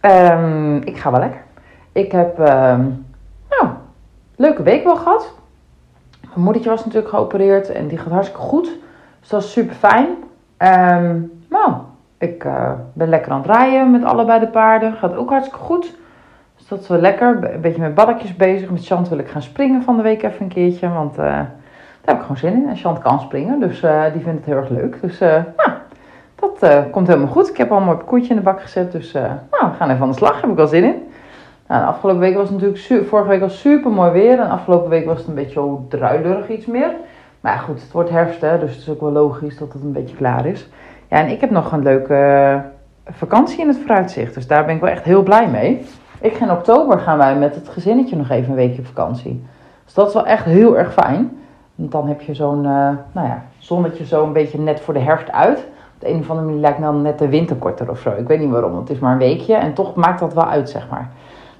Ehm, ik ga wel lekker. Ik heb, ehm nou, leuke week wel gehad. Mijn moedertje was natuurlijk geopereerd en die gaat hartstikke goed. Dus dat is super fijn. Nou, ik eh, ben lekker aan het rijden met allebei de paarden. Gaat ook hartstikke goed. Dus dat is wel lekker. Een beetje met balkjes bezig. Met Chant wil ik gaan springen van de week even een keertje. Want eh, daar heb ik gewoon zin in. En Chant kan springen. Dus eh, die vindt het heel erg leuk. Dus nou, dat komt helemaal goed. Ik heb al mooi koetje in de bak gezet. Dus nou, we gaan even aan de slag. Heb ik wel zin in. Nou, afgelopen week was natuurlijk vorige week was super mooi weer. En afgelopen week was het een beetje druilerig iets meer. Maar ja, goed, het wordt herfst, hè, dus het is ook wel logisch dat het een beetje klaar is. Ja, en ik heb nog een leuke eh, vakantie in het vooruitzicht. Dus daar ben ik wel echt heel blij mee. Ik ga in oktober gaan wij met het gezinnetje nog even een weekje op vakantie. Dus dat is wel echt heel erg fijn. Want dan heb je zo'n, uh, nou ja, zonnetje zo een beetje net voor de herfst uit. De een of andere manier lijkt dan net de winter korter of zo. Ik weet niet waarom, het is maar een weekje. En toch maakt dat wel uit, zeg maar.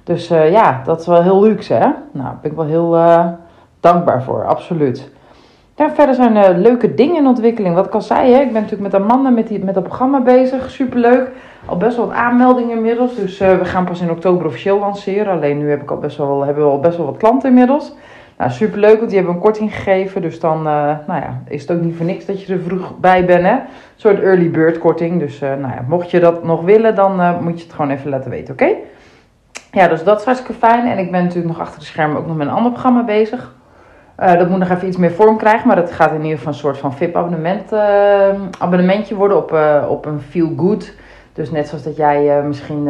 Dus uh, ja, dat is wel heel luxe, hè? Nou, daar ben ik wel heel uh, dankbaar voor, absoluut. Ja, verder zijn er leuke dingen in ontwikkeling. Wat ik al zei, hè? ik ben natuurlijk met Amanda met, die, met dat programma bezig. Superleuk. Al best wel wat aanmeldingen inmiddels. Dus we gaan pas in oktober officieel lanceren. Alleen nu heb ik al best wel, hebben we al best wel wat klanten inmiddels. Nou, superleuk, want die hebben een korting gegeven. Dus dan nou ja, is het ook niet voor niks dat je er vroeg bij bent. Hè? Een soort early bird korting. Dus nou ja, mocht je dat nog willen, dan moet je het gewoon even laten weten, oké? Ja, dus dat is hartstikke fijn. En ik ben natuurlijk nog achter de schermen ook nog met een ander programma bezig. Dat moet nog even iets meer vorm krijgen. Maar dat gaat in ieder geval een soort van VIP-abonnement abonnementje worden op, op een feel good. Dus net zoals dat jij misschien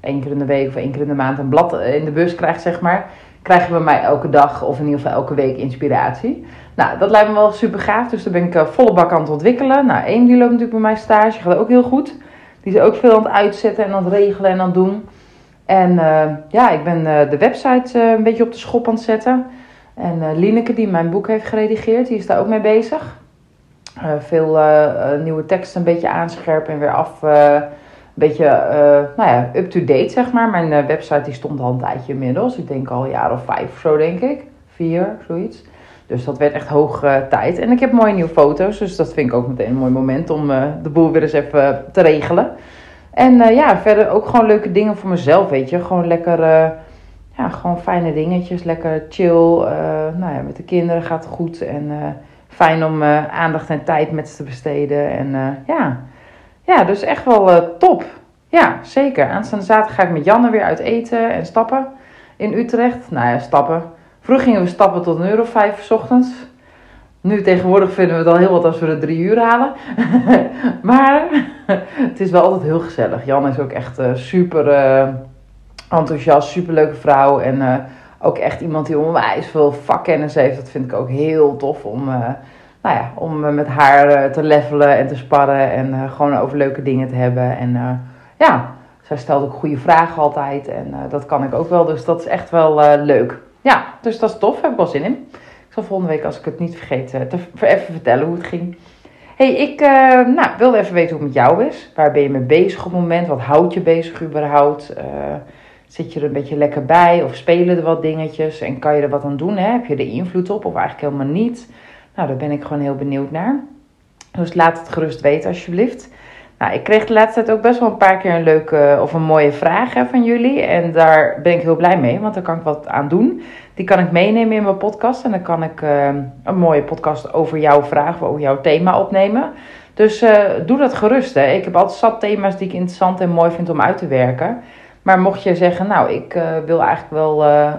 één keer in de week of één keer in de maand een blad in de bus krijgt, zeg maar. Krijgen we mij elke dag of in ieder geval elke week inspiratie. Nou, dat lijkt me wel super gaaf. Dus daar ben ik volle bak aan het ontwikkelen. Nou, één die loopt natuurlijk bij mij stage. Gaat ook heel goed. Die is ook veel aan het uitzetten en aan het regelen en aan het doen. En uh, ja, ik ben uh, de website uh, een beetje op de schop aan het zetten. En Lineke, die mijn boek heeft geredigeerd, die is daar ook mee bezig. veel nieuwe teksten een beetje aanscherpen en weer af. Beetje nou ja, up-to-date, zeg maar. Mijn website die stond al een tijdje inmiddels. Ik denk al een jaar of vijf of zo, denk ik. Vier, zoiets. Dus dat werd echt hoog tijd. En ik heb mooie nieuwe foto's. Dus dat vind ik ook meteen een mooi moment om de boel weer eens even te regelen. En ja, verder ook gewoon leuke dingen voor mezelf, weet je. Gewoon lekker, ja, gewoon fijne dingetjes. Lekker chill. Nou ja, met de kinderen gaat het goed. En fijn om aandacht en tijd met ze te besteden. En ja. Ja, dus echt wel top. Ja, zeker. Aanstaande zaterdag ga ik met Janne weer uit eten en stappen in Utrecht. Nou ja, stappen. Vroeger gingen we stappen tot een euro vijf s ochtends. Nu tegenwoordig vinden we het al heel wat als we de drie uur halen. maar het is wel altijd heel gezellig. Jan is ook echt uh, super uh, enthousiast, super leuke vrouw. En ook echt iemand die onwijs veel vakkennis heeft. Dat vind ik ook heel tof om, nou ja, om met haar te levelen en te sparren. En gewoon over leuke dingen te hebben. En ja, zij stelt ook goede vragen altijd. En dat kan ik ook wel. Dus dat is echt wel leuk. Ja, dus dat is tof. Heb ik wel zin in. Ik zal volgende week, als ik het niet vergeet, te, even vertellen hoe het ging. hey, ik nou, wilde even weten hoe het met jou is. Waar ben je mee bezig op het moment? Wat houdt je bezig überhaupt? Zit je er een beetje lekker bij? Of spelen er wat dingetjes? En kan je er wat aan doen? Hè? Heb je er invloed op? Of eigenlijk helemaal niet? Nou, daar ben ik gewoon heel benieuwd naar. Dus laat het gerust weten alsjeblieft. Nou, ik kreeg de laatste tijd ook best wel een paar keer een leuke of een mooie vraag hè, van jullie. En daar ben ik heel blij mee, want daar kan ik wat aan doen. Die kan ik meenemen in mijn podcast. En dan kan ik uh, een mooie podcast over jouw vraag, over jouw thema opnemen. Dus uh, doe dat gerust. Hè. Ik heb altijd zat thema's die ik interessant en mooi vind om uit te werken. Maar mocht je zeggen, nou, ik uh, wil eigenlijk wel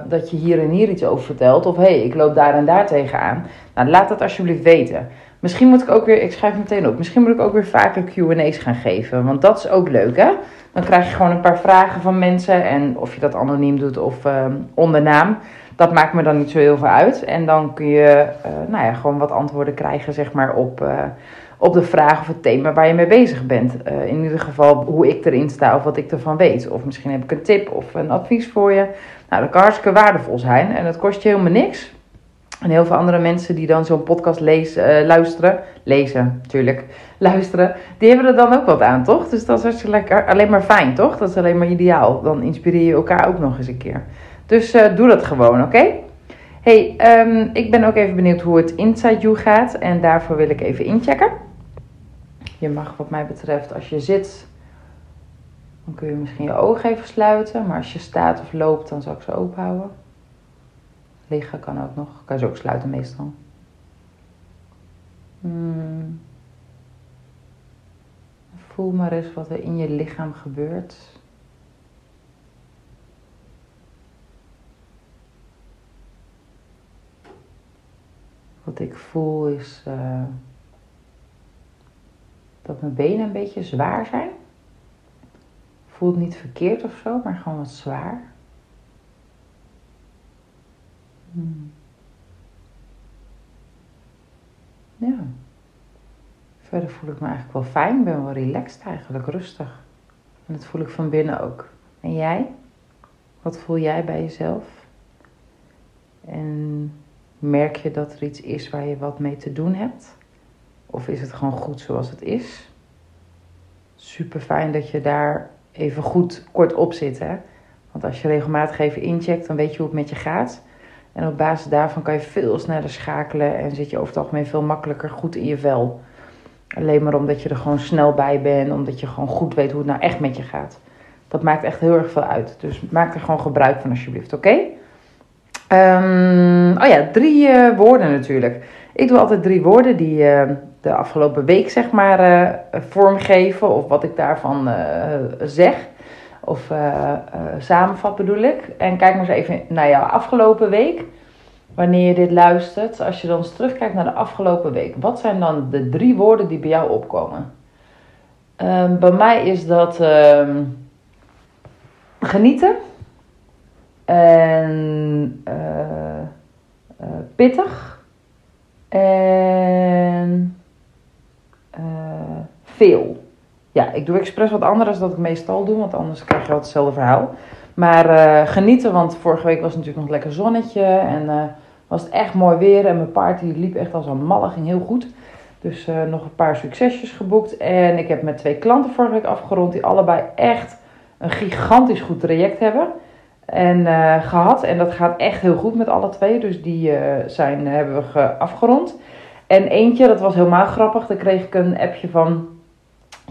dat je hier en hier iets over vertelt. Of hé, hey, ik loop daar en daar tegenaan. Nou, laat dat alsjeblieft weten. Misschien moet ik ook weer, ik schrijf meteen op, misschien moet ik ook weer vaker QA's gaan geven. Want dat is ook leuk, hè? Dan krijg je gewoon een paar vragen van mensen. En of je dat anoniem doet of uh, onder naam dat maakt me dan niet zo heel veel uit. En dan kun je uh, nou ja, gewoon wat antwoorden krijgen zeg maar, op, op de vraag of het thema waar je mee bezig bent. Uh, in ieder geval hoe ik erin sta of wat ik ervan weet. Of misschien heb ik een tip of een advies voor je. Nou, dat kan hartstikke waardevol zijn en dat kost je helemaal niks. En heel veel andere mensen die dan zo'n podcast lezen, luisteren, lezen natuurlijk, luisteren, die hebben er dan ook wat aan, toch? Dus dat is hartstikke lekker, alleen maar fijn, toch? Dat is alleen maar ideaal. Dan inspireer je elkaar ook nog eens een keer. Dus uh, doe dat gewoon, oké? Hey, um, ik ben ook even benieuwd hoe het Inside You gaat. En daarvoor wil ik even inchecken. Je mag wat mij betreft, als je zit, dan kun je misschien je ogen even sluiten. Maar als je staat of loopt, dan zal ik ze open houden. Liggen kan ook nog. Kan je ze ook sluiten meestal. Hmm. Voel maar eens wat er in je lichaam gebeurt. Wat ik voel is uh, dat mijn benen een beetje zwaar zijn. Voelt niet verkeerd of zo, maar gewoon wat zwaar. Hmm. Ja. Verder voel ik me eigenlijk wel fijn. Ik ben wel relaxed eigenlijk, rustig. En dat voel ik van binnen ook. En jij? Wat voel jij bij jezelf? En merk je dat er iets is waar je wat mee te doen hebt? Of is het gewoon goed zoals het is? Super fijn dat je daar even goed kort op zit. Hè? Want als je regelmatig even incheckt, dan weet je hoe het met je gaat. En op basis daarvan kan je veel sneller schakelen en zit je over het algemeen veel makkelijker goed in je vel. Alleen maar omdat je er gewoon snel bij bent, omdat je gewoon goed weet hoe het nou echt met je gaat. Dat maakt echt heel erg veel uit. Dus maak er gewoon gebruik van alsjeblieft, oké? Um, oh ja, drie uh, woorden natuurlijk. Ik doe altijd drie woorden die uh, de afgelopen week zeg maar uh, vormgeven. Of wat ik daarvan zeg. Of samenvat bedoel ik. En kijk maar eens even naar jouw afgelopen week wanneer je dit luistert, als je dan eens terugkijkt naar de afgelopen week, wat zijn dan de drie woorden die bij jou opkomen? Um, bij mij is dat um, genieten en pittig en veel. Ja, ik doe expres wat anders dan dat ik meestal doe, want anders krijg je wel hetzelfde verhaal. Maar genieten, want vorige week was het natuurlijk nog lekker zonnetje en was het echt mooi weer. En mijn paard die liep echt als een malle, ging heel goed. Dus uh, nog een paar succesjes geboekt. En ik heb met twee klanten vorige week afgerond. Die allebei echt een gigantisch goed traject hebben. En uh, gehad. En dat gaat echt heel goed met alle twee. Dus die uh, zijn, hebben we afgerond. En eentje, dat was helemaal grappig. Daar kreeg ik een appje van.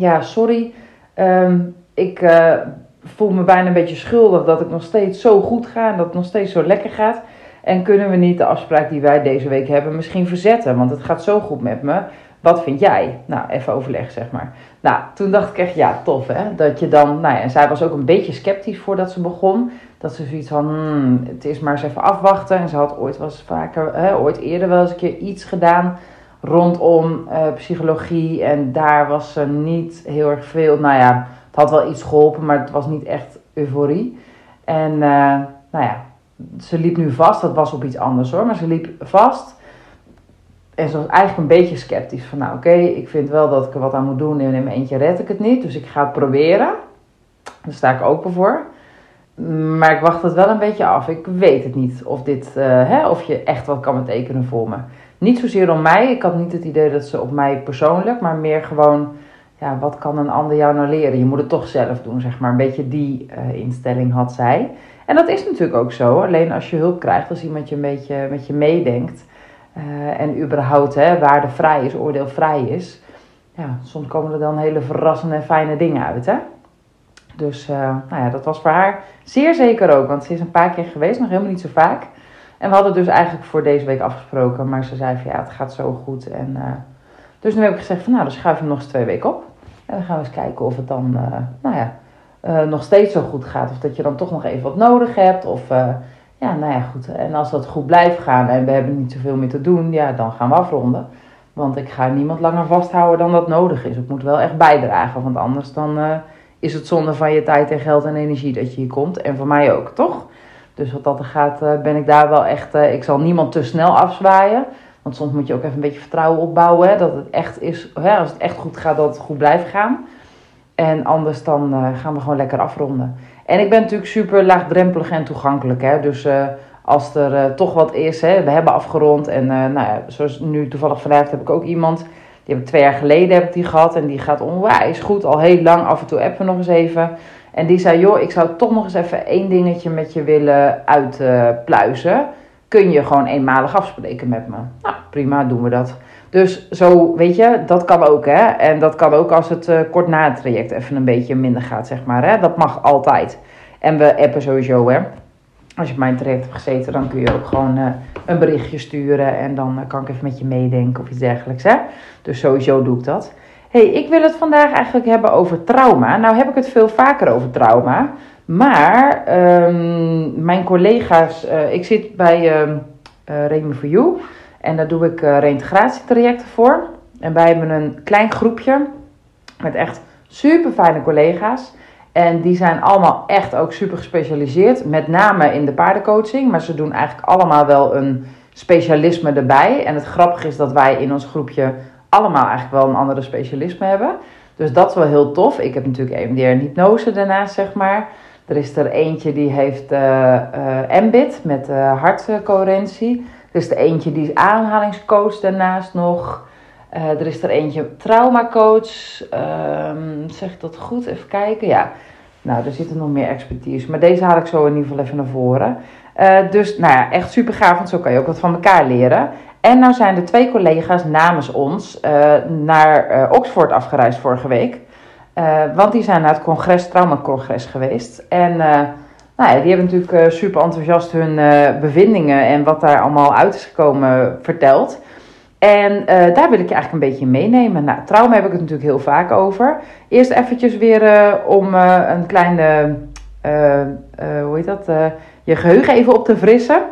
Ja, sorry. Um, ik voel me bijna een beetje schuldig dat het nog steeds zo goed gaat. En dat het nog steeds zo lekker gaat. En kunnen we niet de afspraak die wij deze week hebben misschien verzetten? Want het gaat zo goed met me. Wat vind jij? Nou, even overleg, zeg maar. Nou, toen dacht ik echt, ja, tof hè. Dat je dan, nou ja, en zij was ook een beetje sceptisch voordat ze begon. Dat ze zoiets van, hmm, het is maar eens even afwachten. En ze had ooit eens vaker, hè, ooit eerder wel eens een keer iets gedaan rondom uh, psychologie. En daar was ze niet heel erg veel, nou ja, het had wel iets geholpen, maar het was niet echt euforie. En uh, nou ja, ze liep nu vast. Dat was op iets anders hoor. Maar ze liep vast. En ze was eigenlijk een beetje sceptisch. Van nou oké, ik vind wel dat ik er wat aan moet doen. En in mijn eentje red ik het niet. Dus ik ga het proberen. Daar sta ik open voor. Maar ik wacht het wel een beetje af. Ik weet het niet of, dit, uh, hè, of je echt wat kan betekenen voor me. Niet zozeer om mij. Ik had niet het idee dat ze op mij persoonlijk. Maar meer gewoon, ja, wat kan een ander jou nou leren? Je moet het toch zelf doen, zeg maar. Een beetje die uh, instelling had zij. En dat is natuurlijk ook zo. Alleen als je hulp krijgt, als iemand je een beetje met je meedenkt. Uh, en überhaupt hè, waardevrij is, oordeelvrij is. Ja, soms komen er dan hele verrassende en fijne dingen uit. Hè? Dus uh, nou ja, dat was voor haar zeer zeker ook. Want ze is een paar keer geweest, nog helemaal niet zo vaak. En we hadden dus eigenlijk voor deze week afgesproken. Maar ze zei van ja, het gaat zo goed. En, uh, dus nu heb ik gezegd van nou, dan schuif je hem nog eens twee weken op. En dan gaan we eens kijken of het dan, nou ja, uh, nog steeds zo goed gaat. Of dat je dan toch nog even wat nodig hebt. Of ja, nou ja, goed. En als dat goed blijft gaan en we hebben niet zoveel meer te doen, ja, dan gaan we afronden. Want ik ga niemand langer vasthouden dan dat nodig is. Ik moet wel echt bijdragen, want anders dan is het zonde van je tijd en geld en energie dat je hier komt. En voor mij ook, toch? Dus wat dat gaat, eh, ben ik daar wel echt. eh, ik zal niemand te snel afzwaaien. Want soms moet je ook even een beetje vertrouwen opbouwen. Hè, dat het echt is. Hè, als het echt goed gaat, dat het goed blijft gaan. En anders dan eh, gaan we gewoon lekker afronden. En ik ben natuurlijk super laagdrempelig en toegankelijk. Hè, dus als er toch wat is, hè, we hebben afgerond. En nou ja, zoals nu toevallig vandaag heb ik ook iemand. Die heb ik twee jaar geleden heb ik die gehad. En die gaat onwijs goed. Al heel lang af en toe appen nog eens even. En die zei, joh, ik zou toch nog eens even één dingetje met je willen uitpluizen. Kun je gewoon eenmalig afspreken met me? Nou, prima, doen we dat. Dus zo, weet je, dat kan ook, hè. En dat kan ook als het eh, kort na het traject even een beetje minder gaat, zeg maar, hè. Dat mag altijd. En we appen sowieso, hè. Als je op mijn traject hebt gezeten, dan kun je ook gewoon eh, een berichtje sturen. En dan eh, kan ik even met je meedenken of iets dergelijks, hè. Dus sowieso doe ik dat. Hey, ik wil het vandaag eigenlijk hebben over trauma. Nou heb ik het veel vaker over trauma. Maar ehm, mijn collega's, eh, ik zit bij ehm eh Remy for You. En daar doe ik eh reïntegratietrajecten voor. En wij hebben een klein groepje met echt super fijne collega's. En die zijn allemaal echt ook super gespecialiseerd. Met name in de paardencoaching. Maar ze doen eigenlijk allemaal wel een specialisme erbij. En het grappige is dat wij in ons groepje allemaal eigenlijk wel een andere specialisme hebben. Dus dat is wel heel tof. Ik heb natuurlijk EMDR en hypnose daarnaast, zeg maar. Er is er eentje die heeft eh eh MBIT met eh hartcoherentie. Er is er eentje die is aanhalingscoach daarnaast nog. Er is er eentje traumacoach. Ehm zeg ik dat goed? Even kijken. Ja. Nou, er zitten nog meer expertise. Maar deze haal ik zo in ieder geval even naar voren. Eh, dus nou ja, echt super gaaf, want zo kan je ook wat van elkaar leren. En nou zijn er twee collega's namens ons eh, naar eh, Oxford afgereisd vorige week. Want die zijn naar het congres, traumacongres geweest. En nou ja, die hebben natuurlijk super enthousiast hun bevindingen en wat daar allemaal uit is gekomen verteld. En daar wil ik je eigenlijk een beetje meenemen. Nou, trauma heb ik het natuurlijk heel vaak over. Eerst eventjes weer om een kleine, hoe heet dat, je geheugen even op te frissen.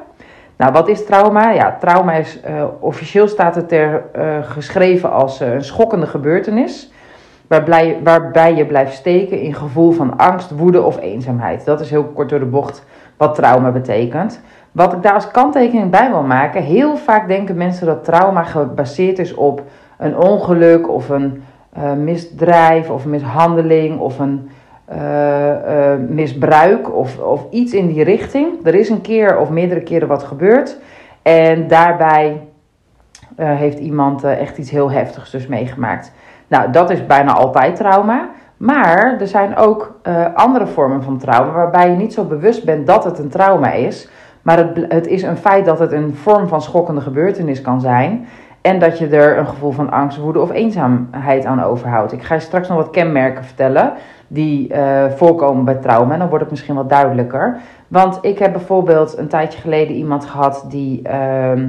Nou, wat is trauma? Ja, trauma is, eh, officieel staat het er eh, geschreven als eh, een schokkende gebeurtenis. Waarbij, je blijft steken in gevoel van angst, woede of eenzaamheid. Dat is heel kort door de bocht wat trauma betekent. Wat ik daar als kanttekening bij wil maken, heel vaak denken mensen dat trauma gebaseerd is op een ongeluk of een misdrijf of mishandeling of een eh, eh, misbruik of, of iets in die richting. Er is een keer of meerdere keren wat gebeurd en daarbij eh, heeft iemand echt iets heel heftigs dus meegemaakt. Nou, dat is bijna altijd trauma. Maar er zijn ook andere vormen van trauma waarbij je niet zo bewust bent dat het een trauma is. Maar het, het is een feit dat het een vorm van schokkende gebeurtenis kan zijn. En dat je er een gevoel van angst, woede of eenzaamheid aan overhoudt. Ik ga je straks nog wat kenmerken vertellen die eh, voorkomen bij trauma. En dan wordt het misschien wat duidelijker. Want ik heb bijvoorbeeld een tijdje geleden iemand gehad die. ehm,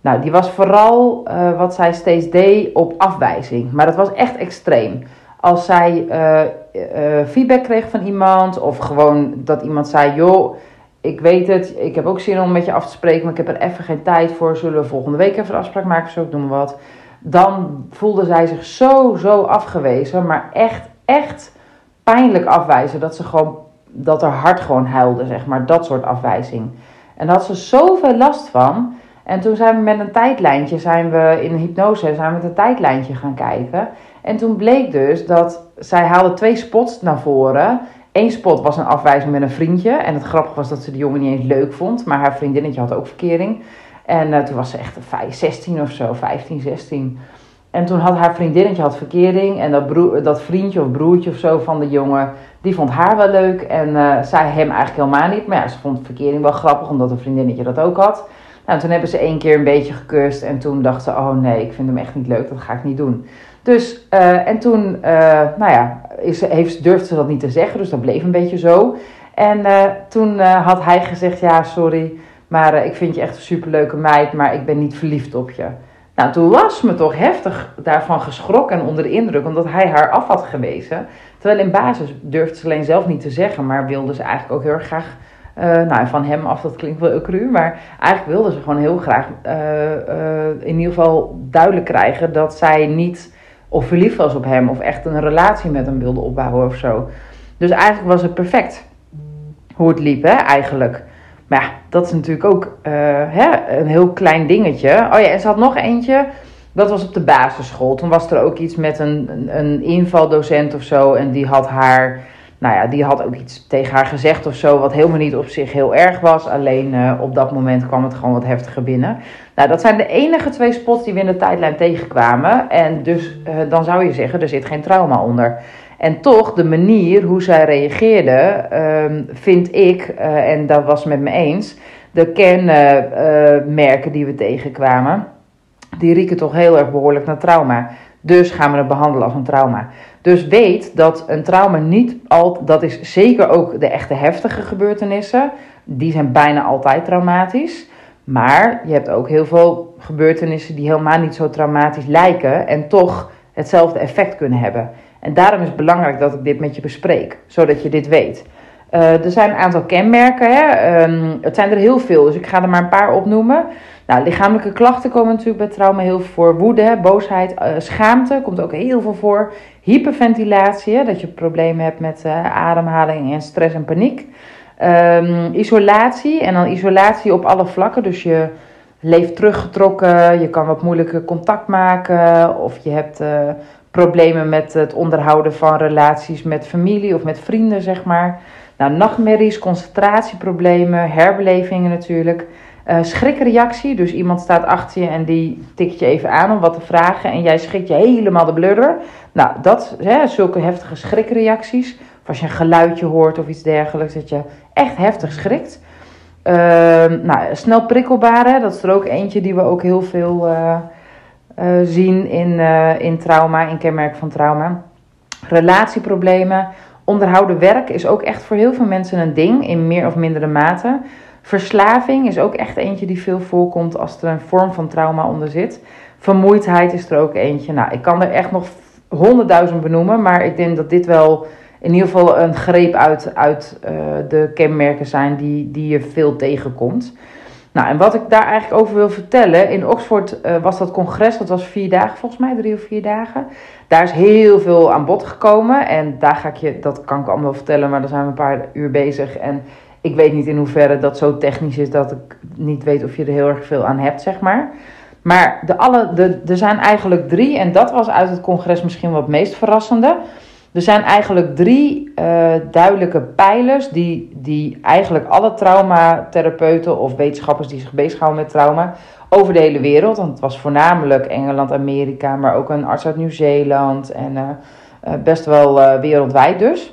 nou, die was vooral eh, wat zij steeds deed op afwijzing. Maar dat was echt extreem. Als zij eh, feedback kreeg van iemand, of gewoon dat iemand zei: Joh, ik weet het, ik heb ook zin om met je af te spreken, maar ik heb er even geen tijd voor. Zullen we volgende week even een afspraak maken? Zo, ik noem maar wat. Dan voelde zij zich zo, zo afgewezen, maar echt, echt pijnlijk afwijzen. Dat ze gewoon, dat haar hart gewoon huilde, zeg maar. Dat soort afwijzing. En daar had ze zoveel last van. En toen zijn we met een tijdlijntje, zijn we in hypnose, zijn we met een tijdlijntje gaan kijken. En toen bleek dus dat zij haalde twee spots naar voren. Eén spot was een afwijzing met een vriendje. En het grappige was dat ze de jongen niet eens leuk vond. Maar haar vriendinnetje had ook verkering. En eh, toen was ze echt 5, 16 of zo, 15, 16. En toen had haar vriendinnetje had verkering. En dat, broer, dat vriendje of broertje of zo van de jongen, die vond haar wel leuk. En eh, zij hem eigenlijk helemaal niet. Maar ja, ze vond verkering wel grappig, omdat een vriendinnetje dat ook had. Nou, toen hebben ze één keer een beetje gekust. En toen dacht ze, oh nee, ik vind hem echt niet leuk, dat ga ik niet doen. Dus, eh, en toen, eh, nou ja, is, heeft, durfde ze dat niet te zeggen. Dus dat bleef een beetje zo. En eh, toen had hij gezegd, ja, sorry, maar ik vind je echt een superleuke meid, maar ik ben niet verliefd op je. Nou, toen was me toch heftig daarvan geschrokken en onder de indruk, omdat hij haar af had gewezen. Terwijl in basis durfde ze alleen zelf niet te zeggen, maar wilde ze eigenlijk ook heel erg graag, eh, nou van hem af, dat klinkt wel heel cru, maar eigenlijk wilde ze gewoon heel graag in ieder geval duidelijk krijgen dat zij niet of verliefd was op hem of echt een relatie met hem wilde opbouwen of zo. Dus eigenlijk was het perfect hoe het liep, hè, eigenlijk. Maar ja, dat is natuurlijk ook uh, hè, een heel klein dingetje. Oh ja, en ze had nog eentje. Dat was op de basisschool. Toen was er ook iets met een, een invaldocent of zo. En die had haar nou ja, die had ook iets tegen haar gezegd of zo, wat helemaal niet op zich heel erg was. Alleen uh, op dat moment kwam het gewoon wat heftiger binnen. Nou, dat zijn de enige twee spots die we in de tijdlijn tegenkwamen. En dus uh, dan zou je zeggen, er zit geen trauma onder. En toch, de manier hoe zij reageerde, uh, vind ik, uh, en dat was met me eens, de kenmerken die we tegenkwamen, die rieken toch heel erg behoorlijk naar trauma. Dus gaan we het behandelen als een trauma. Dus weet dat een trauma niet altijd, dat is zeker ook de echte heftige gebeurtenissen, die zijn bijna altijd traumatisch. Maar je hebt ook heel veel gebeurtenissen die helemaal niet zo traumatisch lijken en toch hetzelfde effect kunnen hebben. En daarom is het belangrijk dat ik dit met je bespreek, zodat je dit weet. Uh, er zijn een aantal kenmerken. Hè? Um, het zijn er heel veel, dus ik ga er maar een paar opnoemen. Nou, lichamelijke klachten komen natuurlijk bij trauma heel veel voor. Woede, boosheid, uh, schaamte komt ook heel veel voor. Hyperventilatie, dat je problemen hebt met uh, ademhaling en stress en paniek. Um, isolatie, en dan isolatie op alle vlakken. Dus je leeft teruggetrokken, je kan wat moeilijker contact maken. Of je hebt problemen met het onderhouden van relaties met familie of met vrienden, zeg maar. Nou, nachtmerries, concentratieproblemen, herbelevingen natuurlijk. Uh, schrikreactie, dus iemand staat achter je en die tikt je even aan om wat te vragen en jij schrikt je helemaal de bludder. Nou, dat, hè, zulke heftige schrikreacties. Of als je een geluidje hoort of iets dergelijks, dat je echt heftig schrikt. Uh, nou, snel prikkelbare, dat is er ook eentje die we ook heel veel uh, zien in, in trauma, in kenmerk van trauma. Relatieproblemen, onderhouden werk is ook echt voor heel veel mensen een ding in meer of mindere mate. Verslaving is ook echt eentje die veel voorkomt als er een vorm van trauma onder zit. Vermoeidheid is er ook eentje. Nou, ik kan er echt nog honderdduizend benoemen, maar ik denk dat dit wel in ieder geval een greep uit, uit uh, de kenmerken zijn die, die je veel tegenkomt. Nou, en wat ik daar eigenlijk over wil vertellen, in Oxford uh, was dat congres, dat was vier dagen volgens mij, drie of vier dagen. Daar is heel veel aan bod gekomen en daar ga ik je, dat kan ik allemaal vertellen, maar daar zijn we een paar uur bezig. En ik weet niet in hoeverre dat zo technisch is dat ik niet weet of je er heel erg veel aan hebt, zeg maar. Maar de alle, de, er zijn eigenlijk drie, en dat was uit het congres misschien het meest verrassende. Er zijn eigenlijk drie uh, duidelijke pijlers die, die eigenlijk alle traumatherapeuten of wetenschappers die zich bezighouden met trauma over de hele wereld, want het was voornamelijk Engeland, Amerika, maar ook een arts uit Nieuw-Zeeland en uh, uh, best wel wereldwijd dus.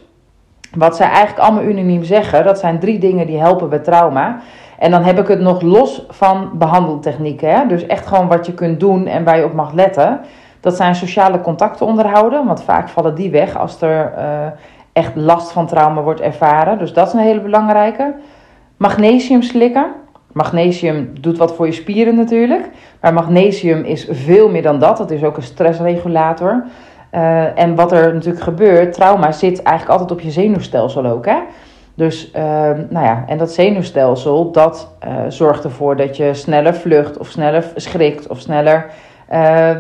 Wat zij eigenlijk allemaal unaniem zeggen, dat zijn drie dingen die helpen bij trauma. En dan heb ik het nog los van behandeltechnieken. Hè? Dus echt gewoon wat je kunt doen en waar je op mag letten. Dat zijn sociale contacten onderhouden, want vaak vallen die weg als er uh, echt last van trauma wordt ervaren. Dus dat is een hele belangrijke. Magnesium slikken. Magnesium doet wat voor je spieren natuurlijk. Maar magnesium is veel meer dan dat. Het is ook een stressregulator. Uh, en wat er natuurlijk gebeurt, trauma zit eigenlijk altijd op je zenuwstelsel ook. Hè? Dus, uh, nou ja, en dat zenuwstelsel, dat uh, zorgt ervoor dat je sneller vlucht of sneller schrikt of sneller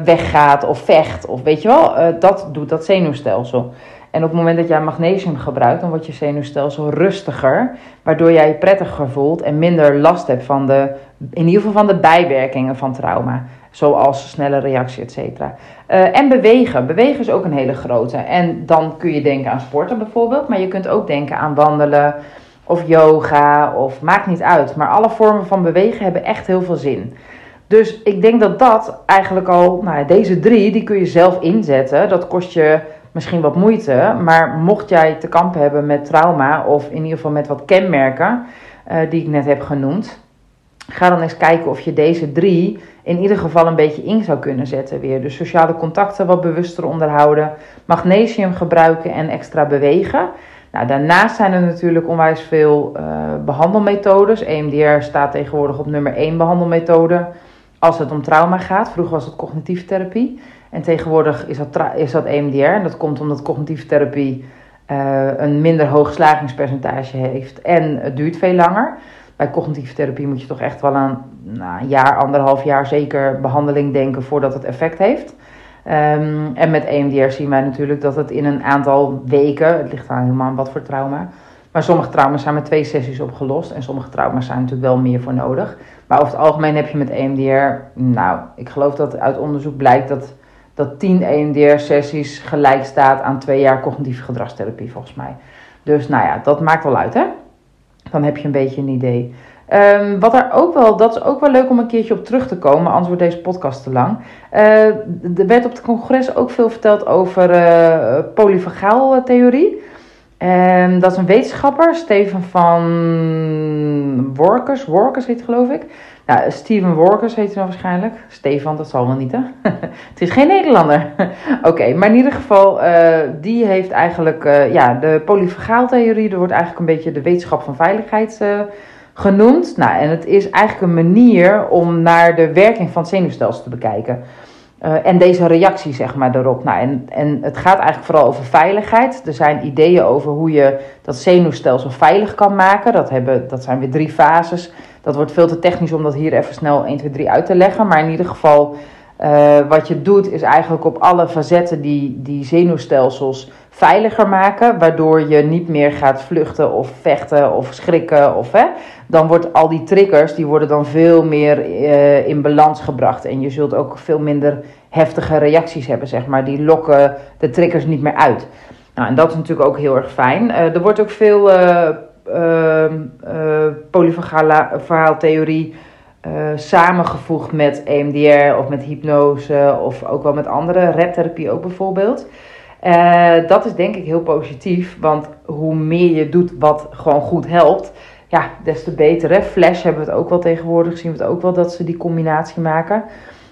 weggaat of vecht. Of weet je wel, dat doet dat zenuwstelsel. En op het moment dat jij magnesium gebruikt, dan wordt je zenuwstelsel rustiger, waardoor jij je prettiger voelt en minder last hebt van de, in ieder geval van de bijwerkingen van trauma. Zoals snelle reactie, et cetera. Uh, en bewegen. Bewegen is ook een hele grote. En dan kun je denken aan sporten bijvoorbeeld. Maar je kunt ook denken aan wandelen of yoga of maakt niet uit. Maar alle vormen van bewegen hebben echt heel veel zin. Dus ik denk dat dat eigenlijk al, nou, deze drie, die kun je zelf inzetten. Dat kost je misschien wat moeite. Maar mocht jij te kampen hebben met trauma of in ieder geval met wat kenmerken uh, die ik net heb genoemd. Ga dan eens kijken of je deze drie in ieder geval een beetje in zou kunnen zetten weer. Dus sociale contacten wat bewuster onderhouden, magnesium gebruiken en extra bewegen. Nou, daarnaast zijn er natuurlijk onwijs veel uh, behandelmethodes. EMDR staat tegenwoordig op nummer 1 behandelmethode als het om trauma gaat. Vroeger was het cognitieve therapie en tegenwoordig is dat, is dat EMDR. En dat komt omdat cognitieve therapie uh, een minder hoog slagingspercentage heeft en het duurt veel langer bij cognitieve therapie moet je toch echt wel aan nou, een jaar, anderhalf jaar zeker behandeling denken voordat het effect heeft. Um, en met EMDR zien wij natuurlijk dat het in een aantal weken, het ligt aan helemaal wat voor trauma, Maar sommige trauma's zijn met twee sessies opgelost. En sommige trauma's zijn natuurlijk wel meer voor nodig. Maar over het algemeen heb je met EMDR, nou, ik geloof dat uit onderzoek blijkt dat, dat 10 EMDR-sessies gelijk staat aan twee jaar cognitieve gedragstherapie, volgens mij. Dus nou ja, dat maakt wel uit, hè? Dan heb je een beetje een idee. Um, wat er ook wel, dat is ook wel leuk om een keertje op terug te komen, anders wordt deze podcast te lang. Uh, er werd op het congres ook veel verteld over uh, polyvagaaltheorie. Um, dat is een wetenschapper, Steven van Workers, Workers heet geloof ik. Nou, Steven Workers heet hij dan waarschijnlijk. Stefan, dat zal wel niet, hè? het is geen Nederlander. Oké, maar in ieder geval, uh, die heeft eigenlijk, uh, ja, de polyvagaaltheorie, dat wordt eigenlijk een beetje de wetenschap van veiligheid uh, genoemd. Nou, en het is eigenlijk een manier om naar de werking van het zenuwstelsel te bekijken. Uh, en deze reactie, zeg maar, erop. Nou, en, en het gaat eigenlijk vooral over veiligheid. Er zijn ideeën over hoe je dat zenuwstelsel veilig kan maken. Dat, hebben, dat zijn weer drie fases. Dat wordt veel te technisch om dat hier even snel 1, 2, 3 uit te leggen. Maar in ieder geval, uh, wat je doet, is eigenlijk op alle facetten die, die zenuwstelsels veiliger maken, waardoor je niet meer gaat vluchten of vechten of schrikken. Of, hè, dan wordt al die triggers, die worden dan veel meer uh, in balans gebracht. En je zult ook veel minder heftige reacties hebben, zeg maar. Die lokken de triggers niet meer uit. Nou, en dat is natuurlijk ook heel erg fijn. Uh, er wordt ook veel uh, polyverhaaltheorie samengevoegd met EMDR of met hypnose of ook wel met andere redtherapie ook bijvoorbeeld. Uh, dat is denk ik heel positief, want hoe meer je doet wat gewoon goed helpt, ja, des te beter. Hè? Flash hebben we het ook wel tegenwoordig, zien we het ook wel dat ze die combinatie maken.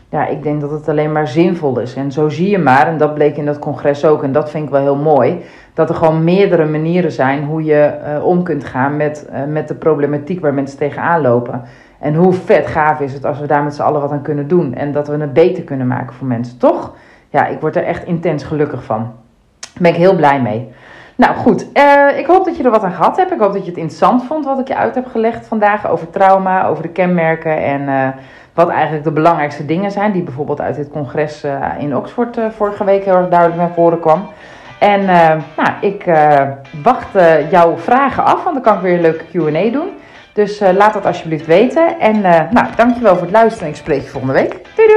Ja, ik denk dat het alleen maar zinvol is. En zo zie je maar, en dat bleek in dat congres ook, en dat vind ik wel heel mooi, dat er gewoon meerdere manieren zijn hoe je uh, om kunt gaan met, uh, met de problematiek waar mensen tegenaan lopen. En hoe vet gaaf is het als we daar met z'n allen wat aan kunnen doen. En dat we het beter kunnen maken voor mensen, toch? Ja, ik word er echt intens gelukkig van. Daar ben ik heel blij mee. Nou goed, uh, ik hoop dat je er wat aan gehad hebt. Ik hoop dat je het interessant vond wat ik je uit heb gelegd vandaag over trauma, over de kenmerken en uh, wat eigenlijk de belangrijkste dingen zijn. Die bijvoorbeeld uit dit congres uh, in Oxford vorige week heel erg duidelijk naar voren kwam. En nou, ik wacht jouw vragen af, want dan kan ik weer een leuke Q&A doen. Dus laat dat alsjeblieft weten. En nou, dankjewel voor het luisteren. Ik spreek je volgende week. Doei doei!